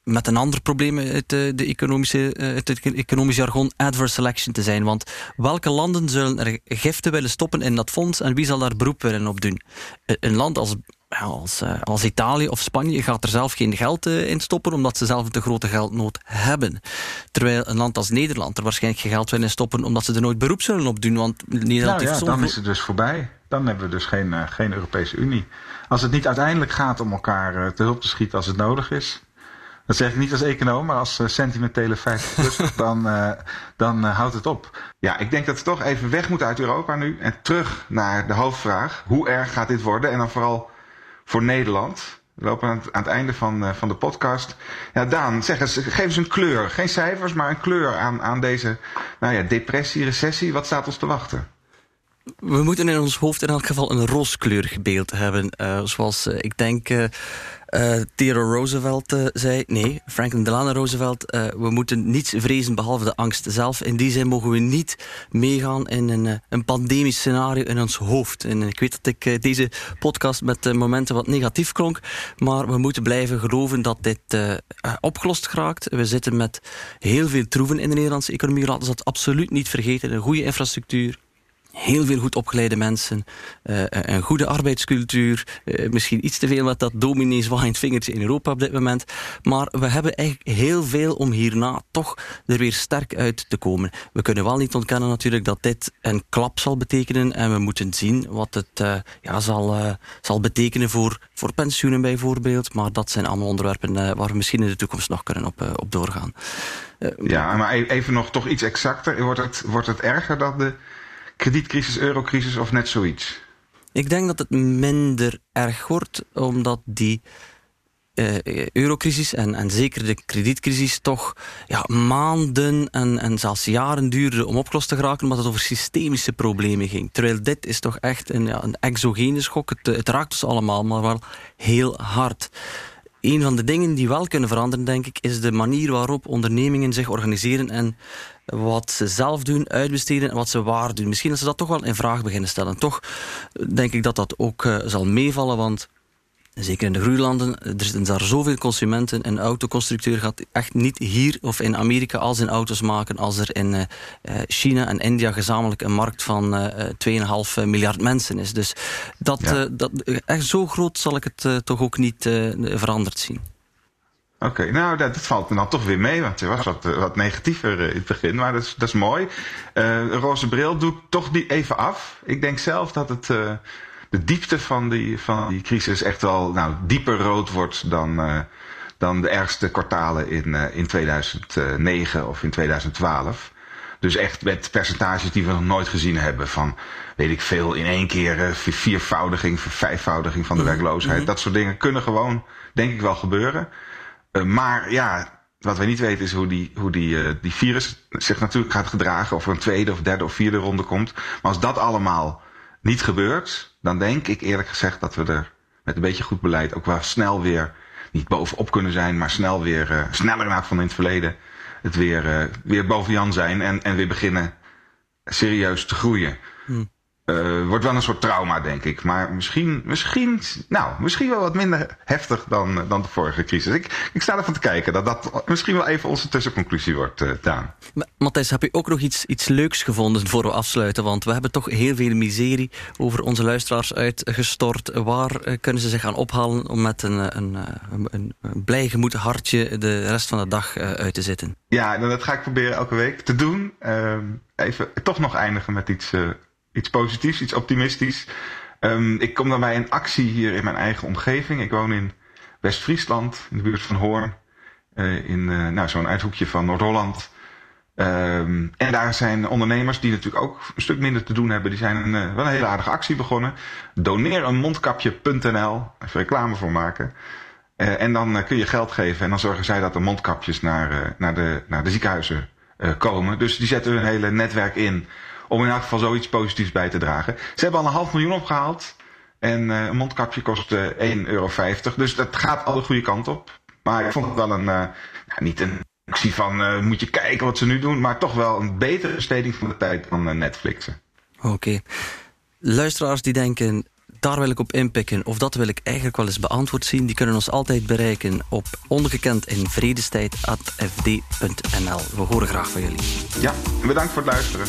met een ander probleem uit de, de economische, uit het economisch jargon adverse selection te zijn. Want welke landen zullen er giften willen stoppen in dat fonds en wie zal daar beroep willen op doen? Een land als als, uh, als Italië of Spanje gaat er zelf geen geld uh, in stoppen, omdat ze zelf een te grote geldnood hebben. Terwijl een land als Nederland er waarschijnlijk geen geld wil in stoppen, omdat ze er nooit beroep zullen op doen. Want Nederland nou, heeft ja, dan is het dus voorbij. Dan hebben we dus geen, uh, geen Europese Unie. Als het niet uiteindelijk gaat om elkaar te hulp te schieten als het nodig is. Dat zeg ik niet als econoom, maar als sentimentele 50 dan, dan houdt het op. Ja, ik denk dat we toch even weg moeten uit Europa nu en terug naar de hoofdvraag. Hoe erg gaat dit worden? En dan vooral voor Nederland. We lopen aan het, einde van, uh, van de podcast. Ja, Daan, zeg eens, geef eens een kleur. Geen cijfers, maar een kleur aan, aan deze nou ja, depressie, recessie. Wat staat ons te wachten? We moeten in ons hoofd in elk geval een rooskleurig beeld hebben. Uh, zoals uh, ik denk uh, Theodore Roosevelt zei. Nee, Franklin Delano Roosevelt. we moeten niets vrezen behalve de angst zelf. In die zin mogen we niet meegaan in een, een pandemisch scenario in ons hoofd. En ik weet dat ik deze podcast met momenten wat negatief klonk. Maar we moeten blijven geloven dat dit opgelost geraakt. We zitten met heel veel troeven in de Nederlandse economie. Laten we dat absoluut niet vergeten. Een goede infrastructuur heel veel goed opgeleide mensen, uh, een goede arbeidscultuur, uh, misschien iets te veel met dat dominee zwaaiend vingertje in Europa op dit moment. Maar we hebben eigenlijk heel veel om hierna toch er weer sterk uit te komen. We kunnen wel niet ontkennen natuurlijk dat dit een klap zal betekenen en we moeten zien wat het uh, ja, zal, zal betekenen voor, voor pensioenen bijvoorbeeld. Maar dat zijn allemaal onderwerpen waar we misschien in de toekomst nog kunnen op, op doorgaan. ja, maar even nog toch iets exacter. Wordt het, wordt het erger dat de kredietcrisis, eurocrisis of net zoiets? Ik denk dat het minder erg wordt, omdat die uh, eurocrisis en, en zeker de kredietcrisis toch ja, maanden en, en zelfs jaren duurde om opgelost te geraken, omdat het over systemische problemen ging. Terwijl dit is toch echt een, ja, een exogene schok. Het, het raakt ons allemaal, maar wel heel hard. Een van de dingen die wel kunnen veranderen, denk ik, is de manier waarop ondernemingen zich organiseren en wat ze zelf doen, uitbesteden en wat ze waar doen. Misschien dat ze dat toch wel in vraag beginnen stellen. Toch denk ik dat dat ook uh, zal meevallen, want zeker in de groeilanden, er zitten daar zoveel consumenten. Een autoconstructeur gaat echt niet hier of in Amerika al zijn auto's maken als er in uh, China en India gezamenlijk een markt van uh, 2,5 miljard mensen is. Dus dat, ja. dat, echt zo groot zal ik het toch ook niet veranderd zien. Oké, okay, nou dat, dat, valt me dan toch weer mee, want het was wat, wat negatiever in het begin, maar dat is, dat is mooi. Uh, roze bril doe ik toch die even af. Ik denk zelf dat het, uh, de diepte van die, van die crisis echt wel nou, dieper rood wordt dan, uh, dan de ergste kwartalen in, in 2009 of in 2012. Dus echt met percentages die we nog nooit gezien hebben. Van, weet ik veel, in één keer viervoudiging, vijfvoudiging van de werkloosheid. Mm -hmm. Dat soort dingen kunnen gewoon, denk ik wel, gebeuren. Uh, maar ja, wat wij niet weten is hoe die, hoe die, uh, die virus zich natuurlijk gaat gedragen. Of er een tweede of derde of vierde ronde komt. Maar als dat allemaal niet gebeurt, dan denk ik eerlijk gezegd dat we er met een beetje goed beleid ook wel snel weer, niet bovenop kunnen zijn, maar snel weer, uh, sneller naar van in het verleden, het weer, weer boven Jan zijn en, en weer beginnen serieus te groeien. Hmm. Uh, wordt wel een soort trauma, denk ik. Maar misschien, misschien, nou, misschien wel wat minder heftig dan, dan de vorige crisis. Ik, ik sta ervan te kijken dat dat misschien wel even onze tussenconclusie wordt, uh, Daan. Matthijs, heb je ook nog iets, iets leuks gevonden voor we afsluiten? Want we hebben toch heel veel miserie over onze luisteraars uitgestort. Waar uh, kunnen ze zich gaan ophalen om met een, een, een, een, blij gemoed hartje de rest van de dag uit te zitten? Ja, dat ga ik proberen elke week te doen. even toch nog eindigen met iets iets positiefs, iets optimistisch. Um, ik kom dan bij een actie hier in mijn eigen omgeving. Ik woon in West-Friesland, in de buurt van Hoorn. Uh, in uh, nou, zo'n uithoekje van Noord-Holland. Um, en daar zijn ondernemers die natuurlijk ook een stuk minder te doen hebben. Die zijn een, uh, wel een hele aardige actie begonnen. Doneereenmondkapje.nl. Even reclame voor maken. en dan kun je geld geven. En dan zorgen zij dat de mondkapjes naar, naar, de, naar de ziekenhuizen komen. Dus die zetten hun hele netwerk in om in elk geval zoiets positiefs bij te dragen. Ze hebben al een half miljoen opgehaald. En uh, een mondkapje kost uh, 1,50 euro. Dus dat gaat alle goede kant op. Maar ik vond het wel een, uh, niet een actie van moet je kijken wat ze nu doen, maar toch wel een betere besteding van de tijd dan Netflixen. Oké. Luisteraars die denken, daar wil ik op inpikken, of dat wil ik eigenlijk wel eens beantwoord zien, die kunnen ons altijd bereiken op ongekend in vredestijd.fd.nl. We horen graag van jullie. Ja, bedankt voor het luisteren.